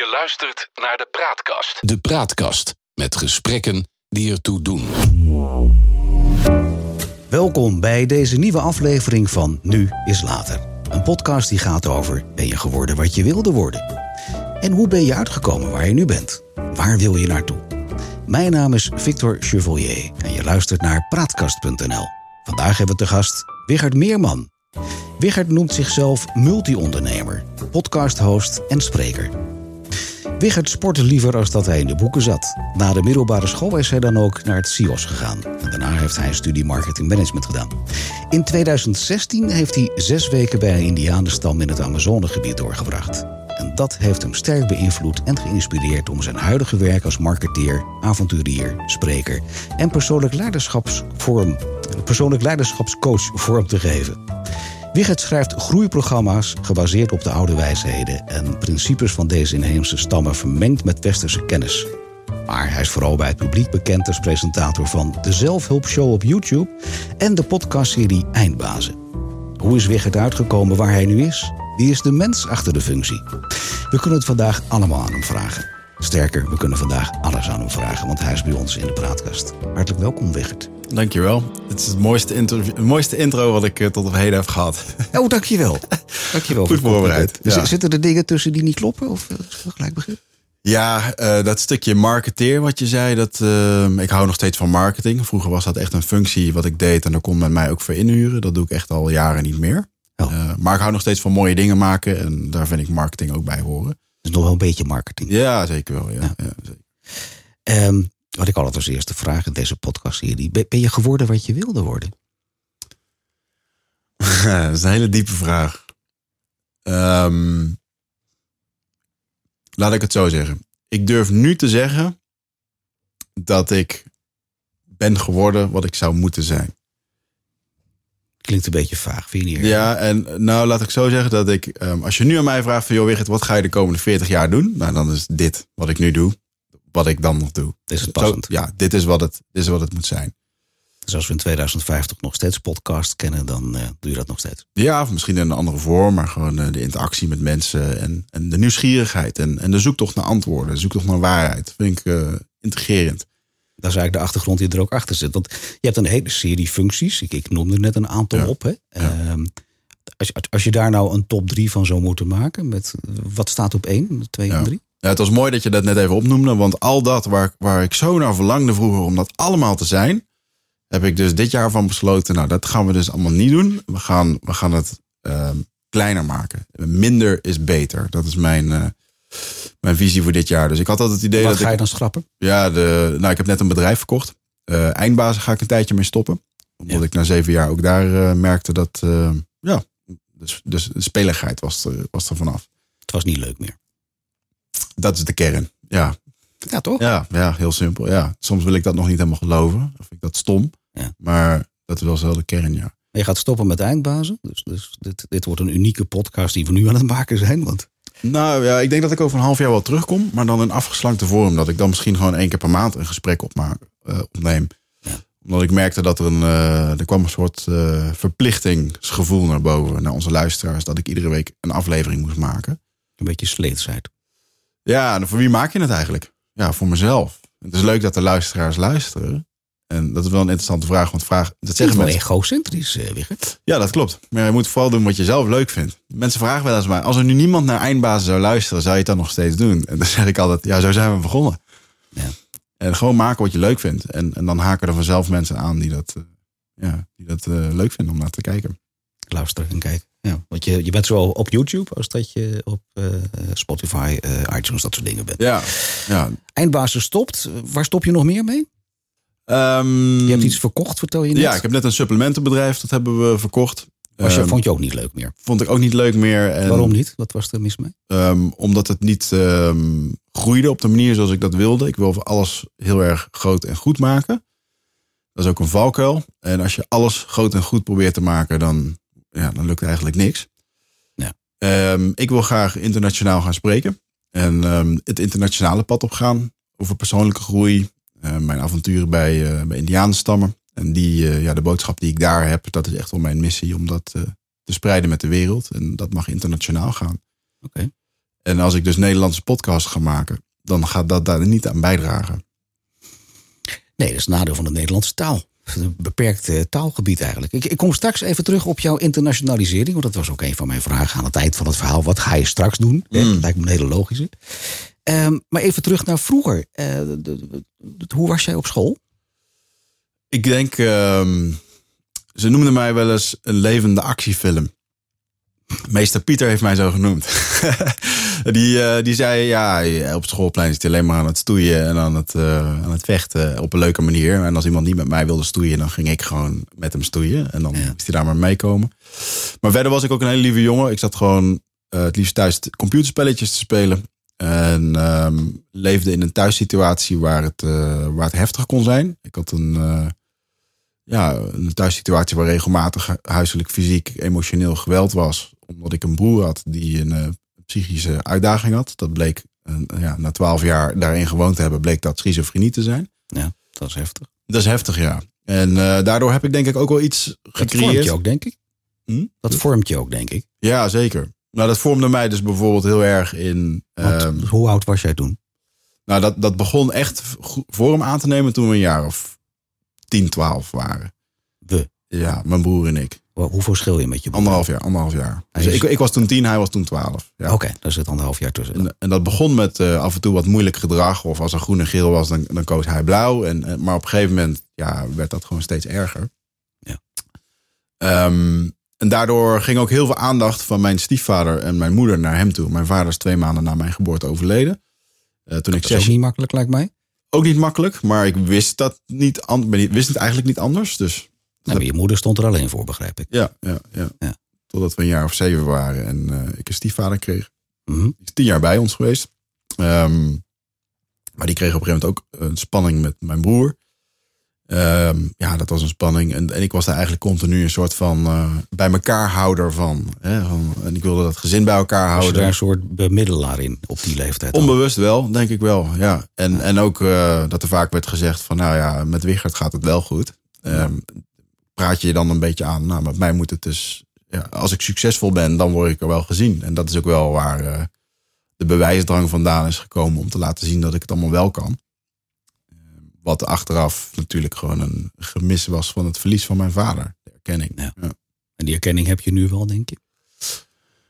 Je luistert naar de Praatkast. De Praatkast met gesprekken die ertoe doen. Welkom bij deze nieuwe aflevering van Nu is Later. Een podcast die gaat over ben je geworden wat je wilde worden? En hoe ben je uitgekomen waar je nu bent? Waar wil je naartoe? Mijn naam is Victor Chevalier en je luistert naar praatkast.nl. Vandaag hebben we te gast Wigert Meerman. Wigert noemt zichzelf multi-ondernemer, podcast-host en spreker. Wigert sportte liever als dat hij in de boeken zat. Na de middelbare school is hij dan ook naar het CIOS gegaan. Daarna heeft hij een studie marketing management gedaan. In 2016 heeft hij zes weken bij een indianenstam in het Amazonegebied doorgebracht. En dat heeft hem sterk beïnvloed en geïnspireerd om zijn huidige werk als marketeer, avonturier, spreker en persoonlijk persoonlijk leiderschapscoach vorm te geven. Wigert schrijft groeiprogramma's gebaseerd op de oude wijsheden en principes van deze inheemse stammen vermengd met westerse kennis. Maar hij is vooral bij het publiek bekend als presentator van de zelfhulpshow op YouTube en de podcastserie Eindbazen. Hoe is Wigert uitgekomen waar hij nu is? Wie is de mens achter de functie? We kunnen het vandaag allemaal aan hem vragen. Sterker, we kunnen vandaag alles aan hem vragen, want hij is bij ons in de praatkast. Hartelijk welkom, Wigert. Dankjewel. Het is het mooiste intro, het mooiste intro wat ik eh, tot op heden heb gehad. Oh, dankjewel. dankjewel Goed voorbereid. Dus Ja. Zitten er dingen tussen die niet kloppen? Of eh, gelijk begrip? Ja, eh, dat stukje marketeer wat je zei, dat, ik hou nog steeds van marketing. Vroeger was dat echt een functie wat ik deed en daar kon men mij ook voor inhuren. Dat doe ik echt al jaren niet meer. Oh. Maar ik hou nog steeds van mooie dingen maken en daar vind ik marketing ook bij horen. Is nog wel een beetje marketing. Ja, zeker wel. Ja. Ja. Ja, zeker. Ehm, wat ik altijd als eerste vraag in deze podcastserie. Ben, ben je geworden wat je wilde worden? dat is een hele diepe vraag. Ehm, laat ik het zo zeggen. Ik durf nu te zeggen dat ik ben geworden wat ik zou moeten zijn. Klinkt een beetje vaag, vind je niet? Ja, en nou laat ik zo zeggen dat ik, ehm, als je nu aan mij vraagt van, joh Wigert, wat ga je de komende 40 jaar doen? Nou, dan is dit wat ik nu doe, wat ik dan nog doe. Is het Zo, passend? ja, dit is, wat het, dit is wat het moet zijn. Dus als we in 2050 nog steeds podcast kennen, dan eh, doe je dat nog steeds. Ja, of misschien in een andere vorm, maar gewoon eh, de interactie met mensen en, en de nieuwsgierigheid en, en de zoektocht naar antwoorden, de zoektocht naar waarheid. Vind ik eh, integrerend. Dat is eigenlijk de achtergrond die er ook achter zit. Want je hebt een hele serie functies. Ik, ik noemde net een aantal Ja. op. Hè? Ehm, als, je- als je daar nou een top drie van zou moeten maken, met wat staat op één, twee Ja. en drie? Ja, het was mooi dat je dat net even opnoemde, want al dat waar, waar ik zo naar verlangde vroeger om dat allemaal te zijn, heb ik dus dit jaar van besloten, nou dat gaan we dus allemaal niet doen. We gaan, we gaan het ehm, kleiner maken. Minder is beter. Dat is mijn, eh, mijn visie voor dit jaar. Dus ik had altijd het idee Wat dat ga je ik... dan schrappen? Ja, de, nou, ik heb net een bedrijf verkocht. Eh eindbazen ga ik een tijdje mee stoppen. Omdat Ja. ik na zeven jaar ook daar eh, merkte dat, ja, dus, dus de speligheid was er, was er vanaf. Het was niet leuk meer. Dat is de kern. Ja, Ja, toch? ja, ja, heel simpel. Ja. Soms wil ik dat nog niet helemaal geloven. Of ik dat stom. Ja. Maar dat was wel de kern, ja. Je gaat stoppen met eindbazen. Dus, dus dit, dit wordt een unieke podcast die we nu aan het maken zijn. Want Nou ja, ik denk dat ik over een half jaar wel terugkom. Maar dan in afgeslankte vorm. Dat ik dan misschien gewoon één keer per maand een gesprek opmaak, eh, opneem. Ja. Omdat ik merkte dat er een... eh, er kwam een soort eh, verplichtingsgevoel naar boven. Naar onze luisteraars. Dat ik iedere week een aflevering moest maken. een beetje sleetsheid. Ja, en voor wie maak je het eigenlijk? Ja, voor mezelf. Het is leuk dat de luisteraars luisteren. En dat is wel een interessante vraag. Want vraag, dat Het is zeggen wel mensen. egocentrisch, eh, Wigert. Ja, dat klopt. Maar je moet vooral doen wat je zelf leuk vindt. Mensen vragen wel eens mij, als er nu niemand naar eindbazen zou luisteren, zou je het dan nog steeds doen? En dan zeg ik altijd, ja, zo zijn we begonnen. Ja. En gewoon maken wat je leuk vindt. En, en dan haken er vanzelf mensen aan die dat, eh, ja, die dat eh, leuk vinden om naar te kijken. Luister en kijk. Ja, want je, je bent zowel op YouTube als dat je op eh, Spotify, eh, iTunes, dat soort dingen bent. Ja, ja. Eindbazen stopt. Waar stop je nog meer mee? Ehm, Je hebt iets verkocht, vertel je net. ja, ik heb net een supplementenbedrijf, dat hebben we verkocht. Was je, Ehm, vond je ook niet leuk meer? vond ik ook niet leuk meer. En, Waarom niet? Wat was er mis mee? Ehm, omdat het niet groeide op de manier zoals ik dat wilde. Ik wil alles heel erg groot en goed maken. Dat is ook een valkuil. En als je alles groot en goed probeert te maken, dan, ja, dan lukt eigenlijk niks. Ja. Ehm, ik wil graag internationaal gaan spreken. En ehm, het internationale pad opgaan over persoonlijke groei. eh, mijn avonturen bij, eh bij Indianenstammen. En die, eh, ja, de boodschap die ik daar heb, dat is echt wel mijn missie om dat te spreiden met de wereld. En dat mag internationaal gaan. Oké. En als ik dus Nederlandse podcasts ga maken, dan gaat dat daar niet aan bijdragen. Nee, dat is het nadeel van de Nederlandse taal. Een beperkt taalgebied eigenlijk. Ik, ik kom straks even terug op jouw internationalisering. Want dat was ook een van mijn vragen aan het eind van het verhaal. Wat ga je straks doen? Mm. Dat lijkt me een hele logische. Ehm, maar even terug naar vroeger. Eh, de- de- de- hoe was jij op school? Ik denk, ehm, ze noemden mij wel eens een levende actiefilm. Meester Pieter heeft mij zo genoemd. die, eh, die zei, ja, op schoolplein zit hij alleen maar aan het stoeien en aan het, eh, aan het vechten op een leuke manier. En als iemand niet met mij wilde stoeien, dan ging ik gewoon met hem stoeien. En dan Ja. moest hij daar maar meekomen. Maar verder was ik ook een hele lieve jongen. Ik zat gewoon eh, het liefst thuis computerspelletjes te spelen. En ehm, leefde in een thuissituatie waar het, waar het heftig kon zijn. Ik had een, ja, een thuissituatie waar regelmatig hu- huiselijk, fysiek, emotioneel geweld was. Omdat ik een broer had die een eh, psychische uitdaging had. Dat bleek, ja, na twaalf jaar daarin gewoond te hebben, bleek dat schizofrenie te zijn. Ja, dat is heftig. Dat is heftig, ja. En eh, daardoor heb ik denk ik ook wel iets Dat vormt gecreëerd. je ook, denk ik. Hm? Dat vormt je ook, denk ik. Ja, zeker. Nou, dat vormde mij dus bijvoorbeeld heel erg in. Want ehm, hoe oud was jij toen? nou, dat, dat begon echt vorm aan te nemen toen we een jaar of 10, 12 waren. We. Ja, mijn broer en ik. Hoe- Hoeveel schil je met je broer? Anderhalf jaar, anderhalf jaar. Dus is- ik, ik was toen tien, hij was toen twaalf. Ja. Oké, daar zit anderhalf jaar tussen. En, en dat begon met eh, af en toe wat moeilijk gedrag. Of als er groen en geel was, dan, dan koos hij blauw. En, en- maar op een gegeven moment ja, werd dat gewoon steeds erger. Ja. Ehm, en daardoor ging ook heel veel aandacht van mijn stiefvader en mijn moeder naar hem toe. Mijn vader is twee maanden na mijn geboorte overleden. Eh, toen ik Dat is ook zes, niet makkelijk, lijkt mij. Ook niet makkelijk, maar ik wist dat niet, ben niet- wist het eigenlijk niet anders. Dus maar je moeder stond er alleen voor, begrijp ik. ja, ja, ja. Ja. Totdat we een jaar of zeven waren en eh, ik een stiefvader kreeg. Mhm. Die is tien jaar bij ons geweest. Ehm, maar die kreeg op een gegeven moment ook een spanning met mijn broer. Ehm, ja, dat was een spanning. En, en ik was daar eigenlijk continu een soort van eh, bij elkaar houder van, hè, van. En ik wilde dat gezin bij elkaar Was houden. daar een soort bemiddelaar in op die leeftijd? al? Onbewust wel, denk ik wel. Ja. En, en ook eh, dat er vaak werd gezegd van, nou ja, met Wichert gaat het wel goed. Ehm, praat je je dan een beetje aan. Nou, met mij moet het dus, ja, als ik succesvol ben, dan word ik er wel gezien. En dat is ook wel waar eh, de bewijsdrang vandaan is gekomen om te laten zien dat ik het allemaal wel kan. Wat achteraf natuurlijk gewoon een gemis was van het verlies van mijn vader. De erkenning. Ja. Ja. En die erkenning heb je nu wel, denk je?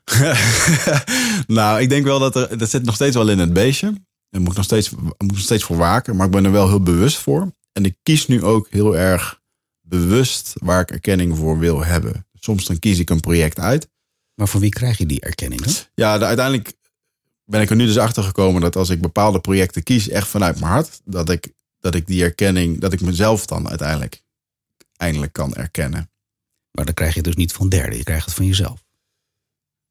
nou, ik denk wel dat er, dat zit nog steeds wel in het beestje. Daar moet ik nog steeds, moet ik nog steeds voor waken. Maar ik ben er wel heel bewust voor. En ik kies nu ook heel erg bewust waar ik erkenning voor wil hebben. Soms dan kies ik een project uit. Maar van wie krijg je die erkenning dan? Ja, de- uiteindelijk ben ik er nu dus achter gekomen dat als ik bepaalde projecten kies, echt vanuit mijn hart, dat ik, dat ik die erkenning, dat ik mezelf dan uiteindelijk eindelijk kan erkennen. Maar dan krijg je het dus niet van derden, je krijgt het van jezelf.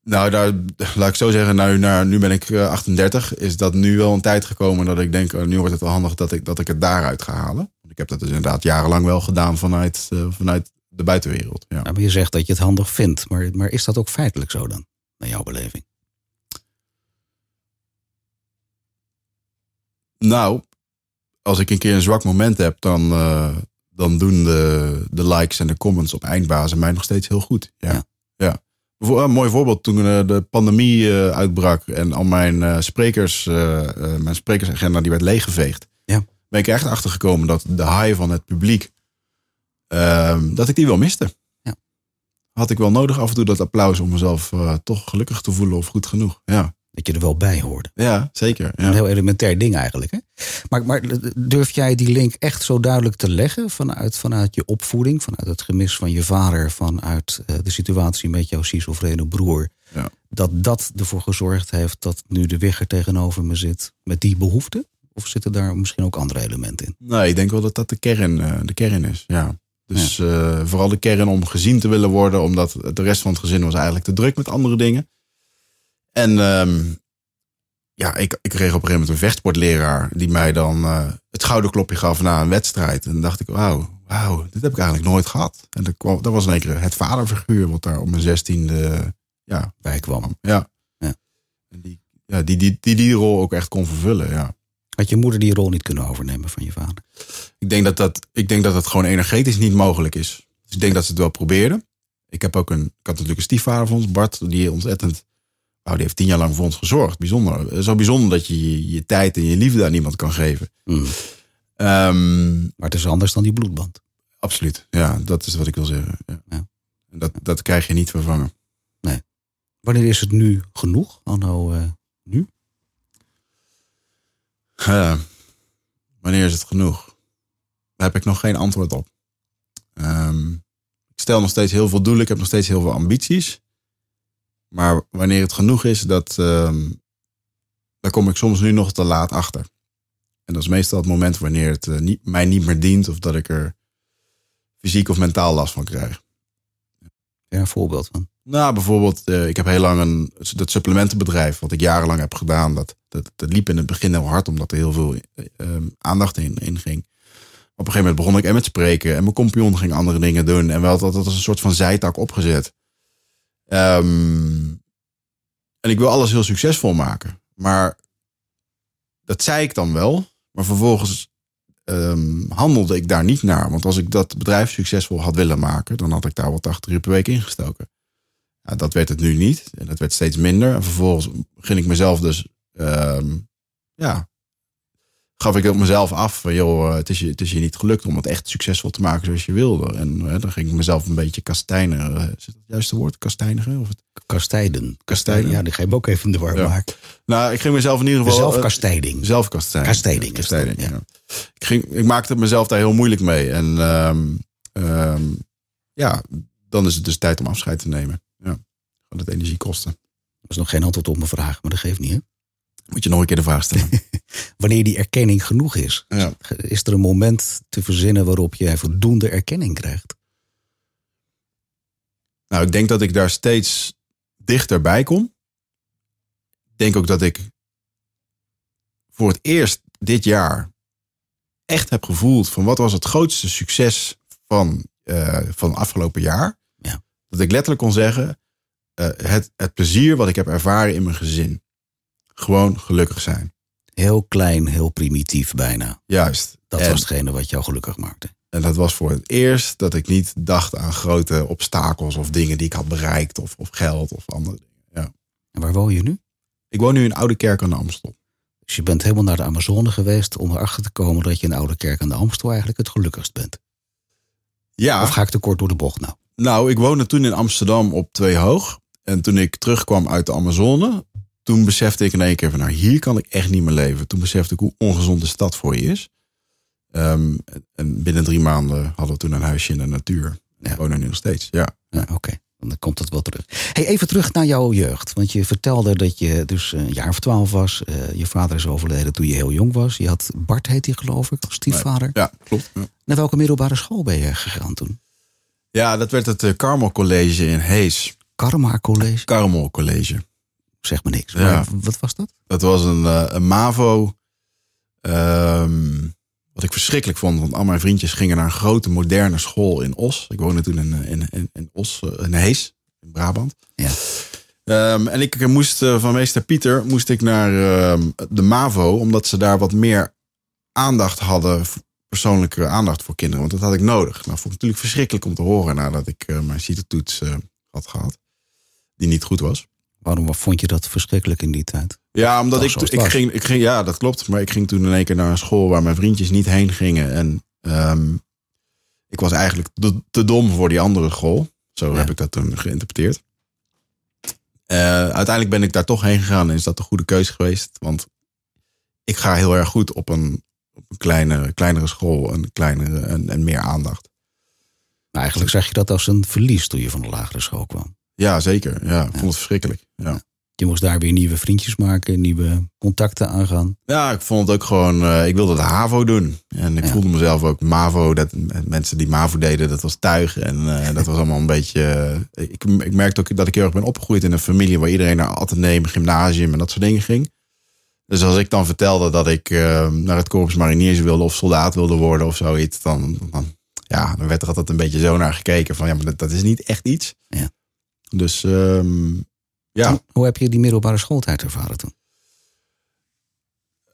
Nou, daar, laat ik zo zeggen, nou, nou, nu ben ik eh, 38. Is dat nu wel een tijd gekomen dat ik denk, oh, nu wordt het wel handig dat ik, dat ik het daaruit ga halen. Ik heb dat dus inderdaad jarenlang wel gedaan vanuit, eh, vanuit de buitenwereld. Ja. Nou, maar je zegt dat je het handig vindt. Maar, maar is dat ook feitelijk zo dan? Naar jouw beleving? Nou, als ik een keer een zwak moment heb, dan, eh, dan doen de, de likes en de comments op eindbazen mij nog steeds heel goed. Ja. Ja. Een mooi voorbeeld, toen eh, de pandemie eh, uitbrak en al mijn sprekers, mijn sprekersagenda die werd leeggeveegd. Ja. Ben ik echt achter gekomen dat de high van het publiek, ehm, dat ik die wel miste. Ja. Had ik wel nodig af en toe dat applaus om mezelf toch gelukkig te voelen of goed genoeg. Ja, Dat je er wel bij hoorde. ja zeker. Ja. Een heel elementair ding eigenlijk. Hè? Maar, maar durf jij die link echt zo duidelijk te leggen vanuit, vanuit je opvoeding, vanuit het gemis van je vader, vanuit eh, de situatie met jouw schizofrene broer, Ja. dat dat ervoor gezorgd heeft dat nu de wigger tegenover me zit met die behoefte? Of zitten daar misschien ook andere elementen in? Nee, ik denk wel dat dat de kern, eh, de kern is. Ja. Dus eh, vooral de kern om gezien te willen worden, omdat de rest van het gezin was eigenlijk te druk met andere dingen. En ehm, ja, ik, ik kreeg op een gegeven moment een vechtsportleraar die mij dan eh, het schouderklopje gaf na een wedstrijd. En dan dacht ik, wauw, wauw, dit heb ik eigenlijk nooit gehad. En dat, kwam, dat was in één keer het vaderfiguur wat daar op mijn zestiende ja, Bij kwam. Ja. Ja. En die, ja, die, die, die die rol ook echt kon vervullen, ja. Had je moeder die rol niet kunnen overnemen van je vader? Ik denk dat dat, ik denk dat het gewoon energetisch niet mogelijk is. Dus ik denk dat ze het wel probeerden. Ik heb ook een, ik had natuurlijk een stiefvader van ons, Bart, die ontzettend, Nou, die heeft tien jaar lang voor ons gezorgd. Bijzonder. Zo bijzonder dat je je, je tijd en je liefde aan iemand kan geven. Mm. Ehm, Maar het is anders dan die bloedband. absoluut. Ja, dat is wat ik wil zeggen. Ja. Dat, dat krijg je niet vervangen. Wanneer is het nu genoeg? Anno, eh, nu? Ja. wanneer is het genoeg? Daar heb ik nog geen antwoord op. Ehm, ik stel nog steeds heel veel doelen. Ik heb nog steeds heel veel ambities. Maar wanneer het genoeg is, dat, ehm, daar kom ik soms nu nog te laat achter. En dat is meestal het moment wanneer het eh, niet, mij niet meer dient of dat ik er fysiek of mentaal last van krijg. Ja, een voorbeeld van. Nou, bijvoorbeeld, eh, ik heb heel lang een dat supplementenbedrijf, wat ik jarenlang heb gedaan. Dat, dat, dat liep in het begin heel hard, omdat er heel veel eh, ehm, aandacht in, in ging. Op een gegeven moment begon ik en met spreken en mijn compagnon ging andere dingen doen. En wel dat, dat als een soort van zijtak opgezet. Ehm, en ik wil alles heel succesvol maken. Maar dat zei ik dan wel. Maar vervolgens ehm, handelde ik daar niet naar. Want als ik dat bedrijf succesvol had willen maken, dan had ik daar wel 80 uur per week ingestoken. Dat werd het nu niet. En dat werd steeds minder. En vervolgens ging ik mezelf dus, ehm, ja, gaf ik op mezelf af van, joh, eh, het is, je, het is je niet gelukt om het echt succesvol te maken zoals je wilde. En eh, dan ging ik mezelf een beetje kastijnen. Eh, Is dat het juiste woord? Kastijnigen? Of het? Kastijden. Kastijden? Ja, die ga je me ook even in de war Ja. maken. Nou, ik ging mezelf in ieder geval... Zelfkastijding. Zelfkastijding. Kastijding dat, Kastijding, ja. ja. Ik, ging, ik maakte het mezelf daar heel moeilijk mee. En ehm, ehm, ja, dan is het dus tijd om afscheid te nemen. Ja, gewoon het energie kosten. Dat is nog geen antwoord op mijn vraag, maar dat geeft niet. Hè? Moet je nog een keer de vraag stellen. Wanneer die erkenning genoeg is, ja. is er een moment te verzinnen waarop je voldoende erkenning krijgt? Nou, ik denk dat ik daar steeds dichterbij kom. Ik denk ook dat ik voor het eerst dit jaar echt heb gevoeld van wat was het grootste succes van, eh van afgelopen jaar. Ja. Dat ik letterlijk kon zeggen, eh, het, het plezier wat ik heb ervaren in mijn gezin. Gewoon gelukkig zijn. Heel klein, heel primitief bijna. Juist. Dat en, was hetgene wat jou gelukkig maakte. en dat was voor het eerst dat ik niet dacht aan grote obstakels of dingen die ik had bereikt. Of, of geld of andere dingen. Ja. En waar woon je nu? Ik woon nu in Oude Kerk aan de Amstel. Dus je bent helemaal naar de Amazone geweest om erachter te komen dat je in Oude Kerk aan de Amstel eigenlijk het gelukkigst bent. Ja. Of ga ik te kort door de bocht nou? Nou, ik woonde toen in Amsterdam op Twee Hoog. En toen ik terugkwam uit de Amazone, toen besefte ik in één keer van, nou, hier kan ik echt niet meer leven. Toen besefte ik hoe ongezond de stad voor je is. Ehm, en binnen drie maanden hadden we toen een huisje in de natuur. Ja. Wonen nu nog steeds, ja. Ja, Oké, dan komt het wel terug. Hey, even terug naar jouw jeugd. Want je vertelde dat je dus een jaar of twaalf was. Eh, je vader is overleden toen je heel jong was. Je had Bart, heet hij geloof ik, als stiefvader. Ja, klopt. Ja. Naar welke middelbare school ben je gegaan toen? Ja, dat werd het eh, Carmel College in Hees. Karma College? Carmel College. Zeg me niks. Ja. Maar wat was dat? Dat was een, eh, een MAVO. ehm, wat ik verschrikkelijk vond. Want al mijn vriendjes gingen naar een grote moderne school in Os. Ik woonde toen in, in, in, in Os, eh, in Hees, in Brabant. Ja. Ehm, en ik moest eh, van meester Pieter moest ik naar ehm, de MAVO. Omdat ze daar wat meer aandacht hadden. Persoonlijke aandacht voor kinderen. Want dat had ik nodig. Nou, vond ik natuurlijk verschrikkelijk om te horen. Nadat ik mijn CITO-toets had gehad. Die niet goed was. Waarom vond je dat verschrikkelijk in die tijd? Ja, omdat ik, ik, ging, ik ging, ja, dat klopt. Maar ik ging toen in één keer naar een school waar mijn vriendjes niet heen gingen. En ehm, ik was eigenlijk te, te dom voor die andere school. Zo Ja. heb ik dat toen geïnterpreteerd. Eh, uiteindelijk ben ik daar toch heen gegaan en is dat een goede keuze geweest. Want ik ga heel erg goed op een, op een kleine, kleinere school en, kleinere, en, en meer aandacht. Maar eigenlijk zag je dat als een verlies toen je van de lagere school kwam. Ja, zeker. Ja, ik vond het verschrikkelijk. Ja. Je moest daar weer nieuwe vriendjes maken, nieuwe contacten aangaan. Ja, ik vond het ook gewoon. eh, ik wilde de HAVO doen. En ik Ja. voelde mezelf ook MAVO. Dat mensen die MAVO deden, dat was tuig. En eh, dat was allemaal een beetje. eh, ik, ik merkte ook dat ik heel erg ben opgegroeid in een familie waar iedereen naar Atheneum, gymnasium en dat soort dingen ging. Dus als ik dan vertelde dat ik naar het Corpus Mariniers wilde of soldaat wilde worden of zoiets, dan, dan, ja, dan werd er altijd een beetje zo naar gekeken van ja, maar dat, dat is niet echt iets. Ja. Dus ehm, ja. Hoe- Hoe heb je die middelbare schooltijd ervaren toen?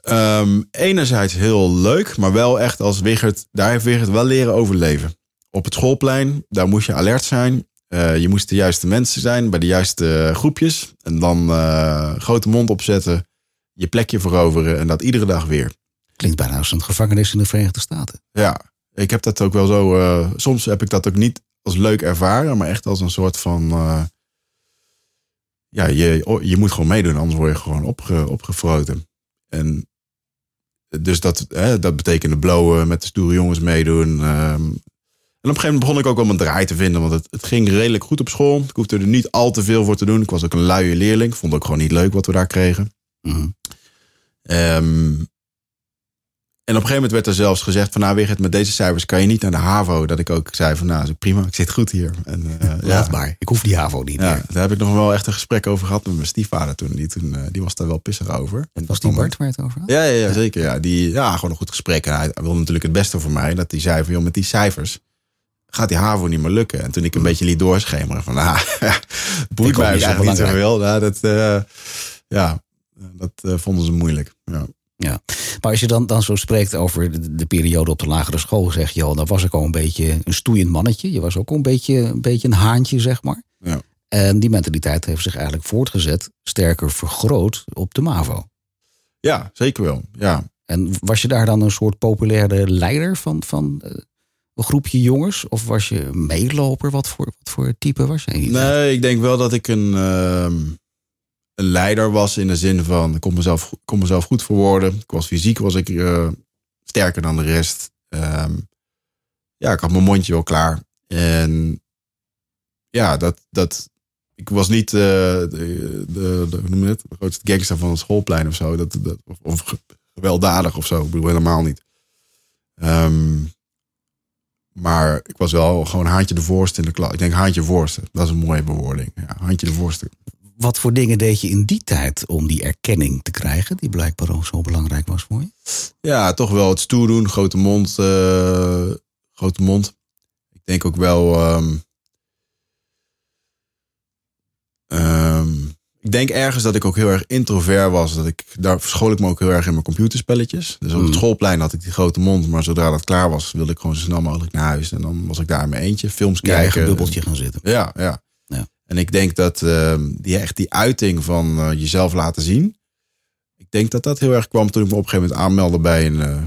Ehm, enerzijds heel leuk, maar wel echt als Wigert, daar heeft Wigert wel leren overleven. Op het schoolplein, daar moest je alert zijn. Eh, je moest de juiste mensen zijn bij de juiste groepjes. En dan eh, grote mond opzetten, je plekje veroveren en dat iedere dag weer. Klinkt bijna als een gevangenis in de Verenigde Staten. Ja, ik heb dat ook wel zo. eh, soms heb ik dat ook niet als leuk ervaren, maar echt als een soort van. eh, ja, je, je moet gewoon meedoen, anders word je gewoon opge, opgefroten. En dus dat, hè, dat betekende blowen, met de stoere jongens meedoen. ehm. en op een gegeven moment begon ik ook wel mijn draai te vinden, want het, het ging redelijk goed op school. Ik hoefde er niet al te veel voor te doen. Ik was ook een luie leerling. Vond ook gewoon niet leuk wat we daar kregen. En op een gegeven moment werd er zelfs gezegd van nou Wigert, met deze cijfers kan je niet naar de HAVO. Dat ik ook zei van nou is prima, ik zit goed hier. En, eh, Laat maar. Ik hoef die HAVO niet ja, meer. daar heb ik nog wel echt een gesprek over gehad met mijn stiefvader toen. Die, toen, eh, die was daar wel pissig over. En was die Bart waar je het over had? Ja, ja, ja zeker. Ja. Die, ja, gewoon een goed gesprek. En hij wilde natuurlijk het beste voor mij. Dat hij zei van joh, met die cijfers gaat die HAVO niet meer lukken. En toen ik een beetje liet doorschemeren van ah, boeit ook mij niet zo eigenlijk niet zoveel. Nou, dat, eh, ja, dat vonden ze moeilijk. Ja. Ja. Maar als je dan, dan zo spreekt over de, de periode op de lagere school, zeg je al, dan was ik al een beetje een stoeiend mannetje. Je was ook al een beetje, een beetje een haantje, zeg maar. Ja. En die mentaliteit heeft zich eigenlijk voortgezet, sterker vergroot op de MAVO. ja, zeker wel. Ja. En was je daar dan een soort populaire leider van, van eh, een groepje jongens? Of was je een meeloper? Wat voor, wat voor type was je? Nee, ik denk wel dat ik een, ehm, een leider was in de zin van ik kon mezelf, kon mezelf goed verwoorden. Ik was fysiek was ik eh, sterker dan de rest. Ehm, ja, ik had mijn mondje wel klaar. En ja, dat, dat ik was niet eh, de, de, de, noem het? de grootste gangster van het schoolplein of zo. Dat, dat, of, of ge- gewelddadig of zo. Ik bedoel helemaal niet. Ehm, maar ik was wel gewoon haantje de voorste in de klas. Ik denk haantje voorste. Dat is een mooie bewoording. Ja, haantje de voorste. Wat voor dingen deed je in die tijd om die erkenning te krijgen, die blijkbaar ook zo belangrijk was voor je? Ja, toch wel het stoer doen. Grote mond. eh, grote mond. Ik denk ook wel... ehm, ehm, ik denk ergens dat ik ook heel erg introvert was. Dat ik, daar verschool ik me ook heel erg in mijn computerspelletjes. Dus op het Mm. schoolplein had ik die grote mond. Maar zodra dat klaar was, wilde ik gewoon zo snel mogelijk naar huis. En dan was ik daar in mijn eentje. Films Je eigen kijken. bubbeltje gaan zitten. Ja, ja. En ik denk dat ehm, die, echt die uiting van eh, jezelf laten zien. Ik denk dat dat heel erg kwam toen ik me op een gegeven moment aanmeldde bij een eh,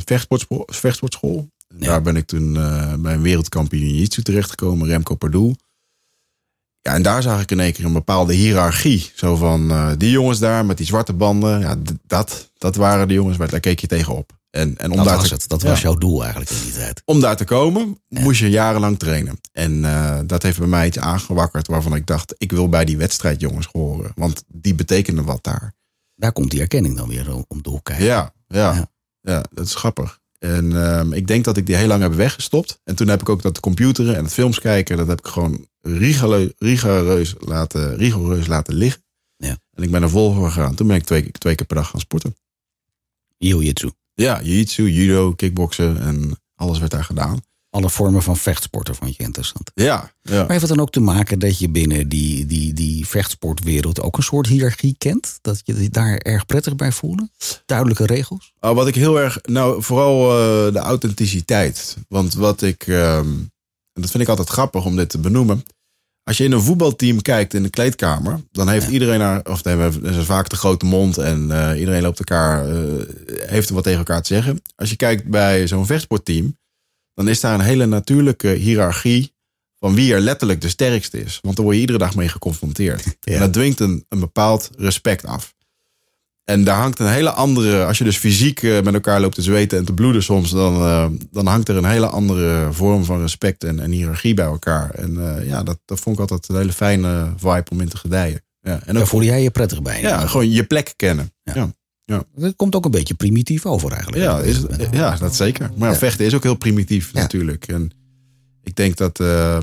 vechtsportschool. Ja. Daar ben ik toen eh, bij een wereldkampioen Jiu-Jitsu terechtgekomen, Remco Pardoel. Ja, en daar zag ik in één keer een bepaalde hiërarchie. Zo van die jongens daar met die zwarte banden. Ja, dat, dat waren de jongens waar daar keek je tegenop. En, en om Dat daar was te- het. Dat ja was jouw doel eigenlijk in die tijd. om daar te komen, Ja. moest je jarenlang trainen. En eh, dat heeft bij mij iets aangewakkerd waarvan ik dacht, ik wil bij die wedstrijdjongens horen. Want die betekenen wat daar. Daar komt die erkenning dan weer om- de hoek kijken. Ja, ja, Ja. ja. dat is grappig. En ehm, ik denk dat ik die heel lang heb weggestopt. En toen heb ik ook dat computeren en het films kijken, dat heb ik gewoon rigoureus laten, rigoureus laten liggen. Ja. En ik ben er vol voor gegaan. Toen ben ik twee, twee keer per dag gaan sporten. Jiu-jitsu. Ja, jiu-jitsu, judo, kickboksen en alles werd daar gedaan. Alle vormen van vechtsporten vond je interessant. Ja, ja. Maar heeft het dan ook te maken dat je binnen die, die, die vechtsportwereld ook een soort hiërarchie kent? Dat je je daar erg prettig bij voelde? Duidelijke regels? Oh, wat ik heel erg, nou vooral eh, de authenticiteit. Want wat ik, ehm, en dat vind ik altijd grappig om dit te benoemen. Als je in een voetbalteam kijkt in de kleedkamer, dan heeft Ja. iedereen daar, of dan hebben ze vaak de grote mond en eh, iedereen loopt elkaar, eh, heeft er wat tegen elkaar te zeggen. Als je kijkt bij zo'n vechtsportteam, dan is daar een hele natuurlijke hiërarchie van wie er letterlijk de sterkste is. Want daar word je iedere dag mee geconfronteerd. Ja. En dat dwingt een, een bepaald respect af. En daar hangt een hele andere, als je dus fysiek eh, met elkaar loopt te zweten en te bloeden soms, dan, eh, dan hangt er een hele andere vorm van respect en, en hiërarchie bij elkaar. En eh, ja, dat, dat vond ik altijd een hele fijne vibe om in te gedijen. Ja, en Daar voelde jij je prettig bij? ja, gewoon je plek kennen. Ja. Ja, ja. Dat komt ook een beetje primitief over eigenlijk. Ja, is, ja dat zeker. Maar Ja. vechten is ook heel primitief natuurlijk. En ik denk dat, eh,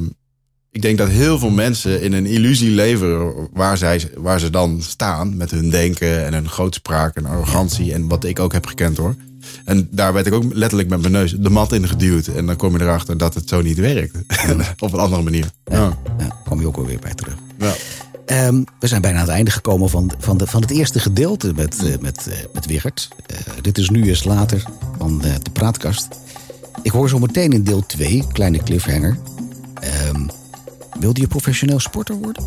ik denk dat heel veel mensen in een illusie leven waar, zij, waar ze dan staan met hun denken en hun grootspraak en arrogantie. En wat ik ook heb gekend hoor. En daar werd ik ook letterlijk met mijn neus de mat in geduwd. En dan kom je erachter dat het zo niet werkt. Op een andere manier. Ja. Ja, kwam je ook alweer bij terug. Ja. Ehm, we zijn bijna aan het einde gekomen van, van, de, van het eerste gedeelte met, eh, met, eh, met Wigert. Eh, dit is nu eens later van de praatkast. Ik hoor zo meteen in deel 2, kleine cliffhanger. Ehm, Wilde je professioneel sporter worden?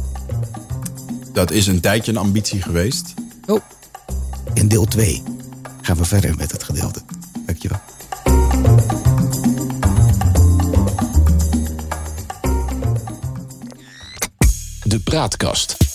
Dat is een tijdje een ambitie geweest. Oh. In deel 2 gaan we verder met het gedeelte. Dankjewel. De Praatkast.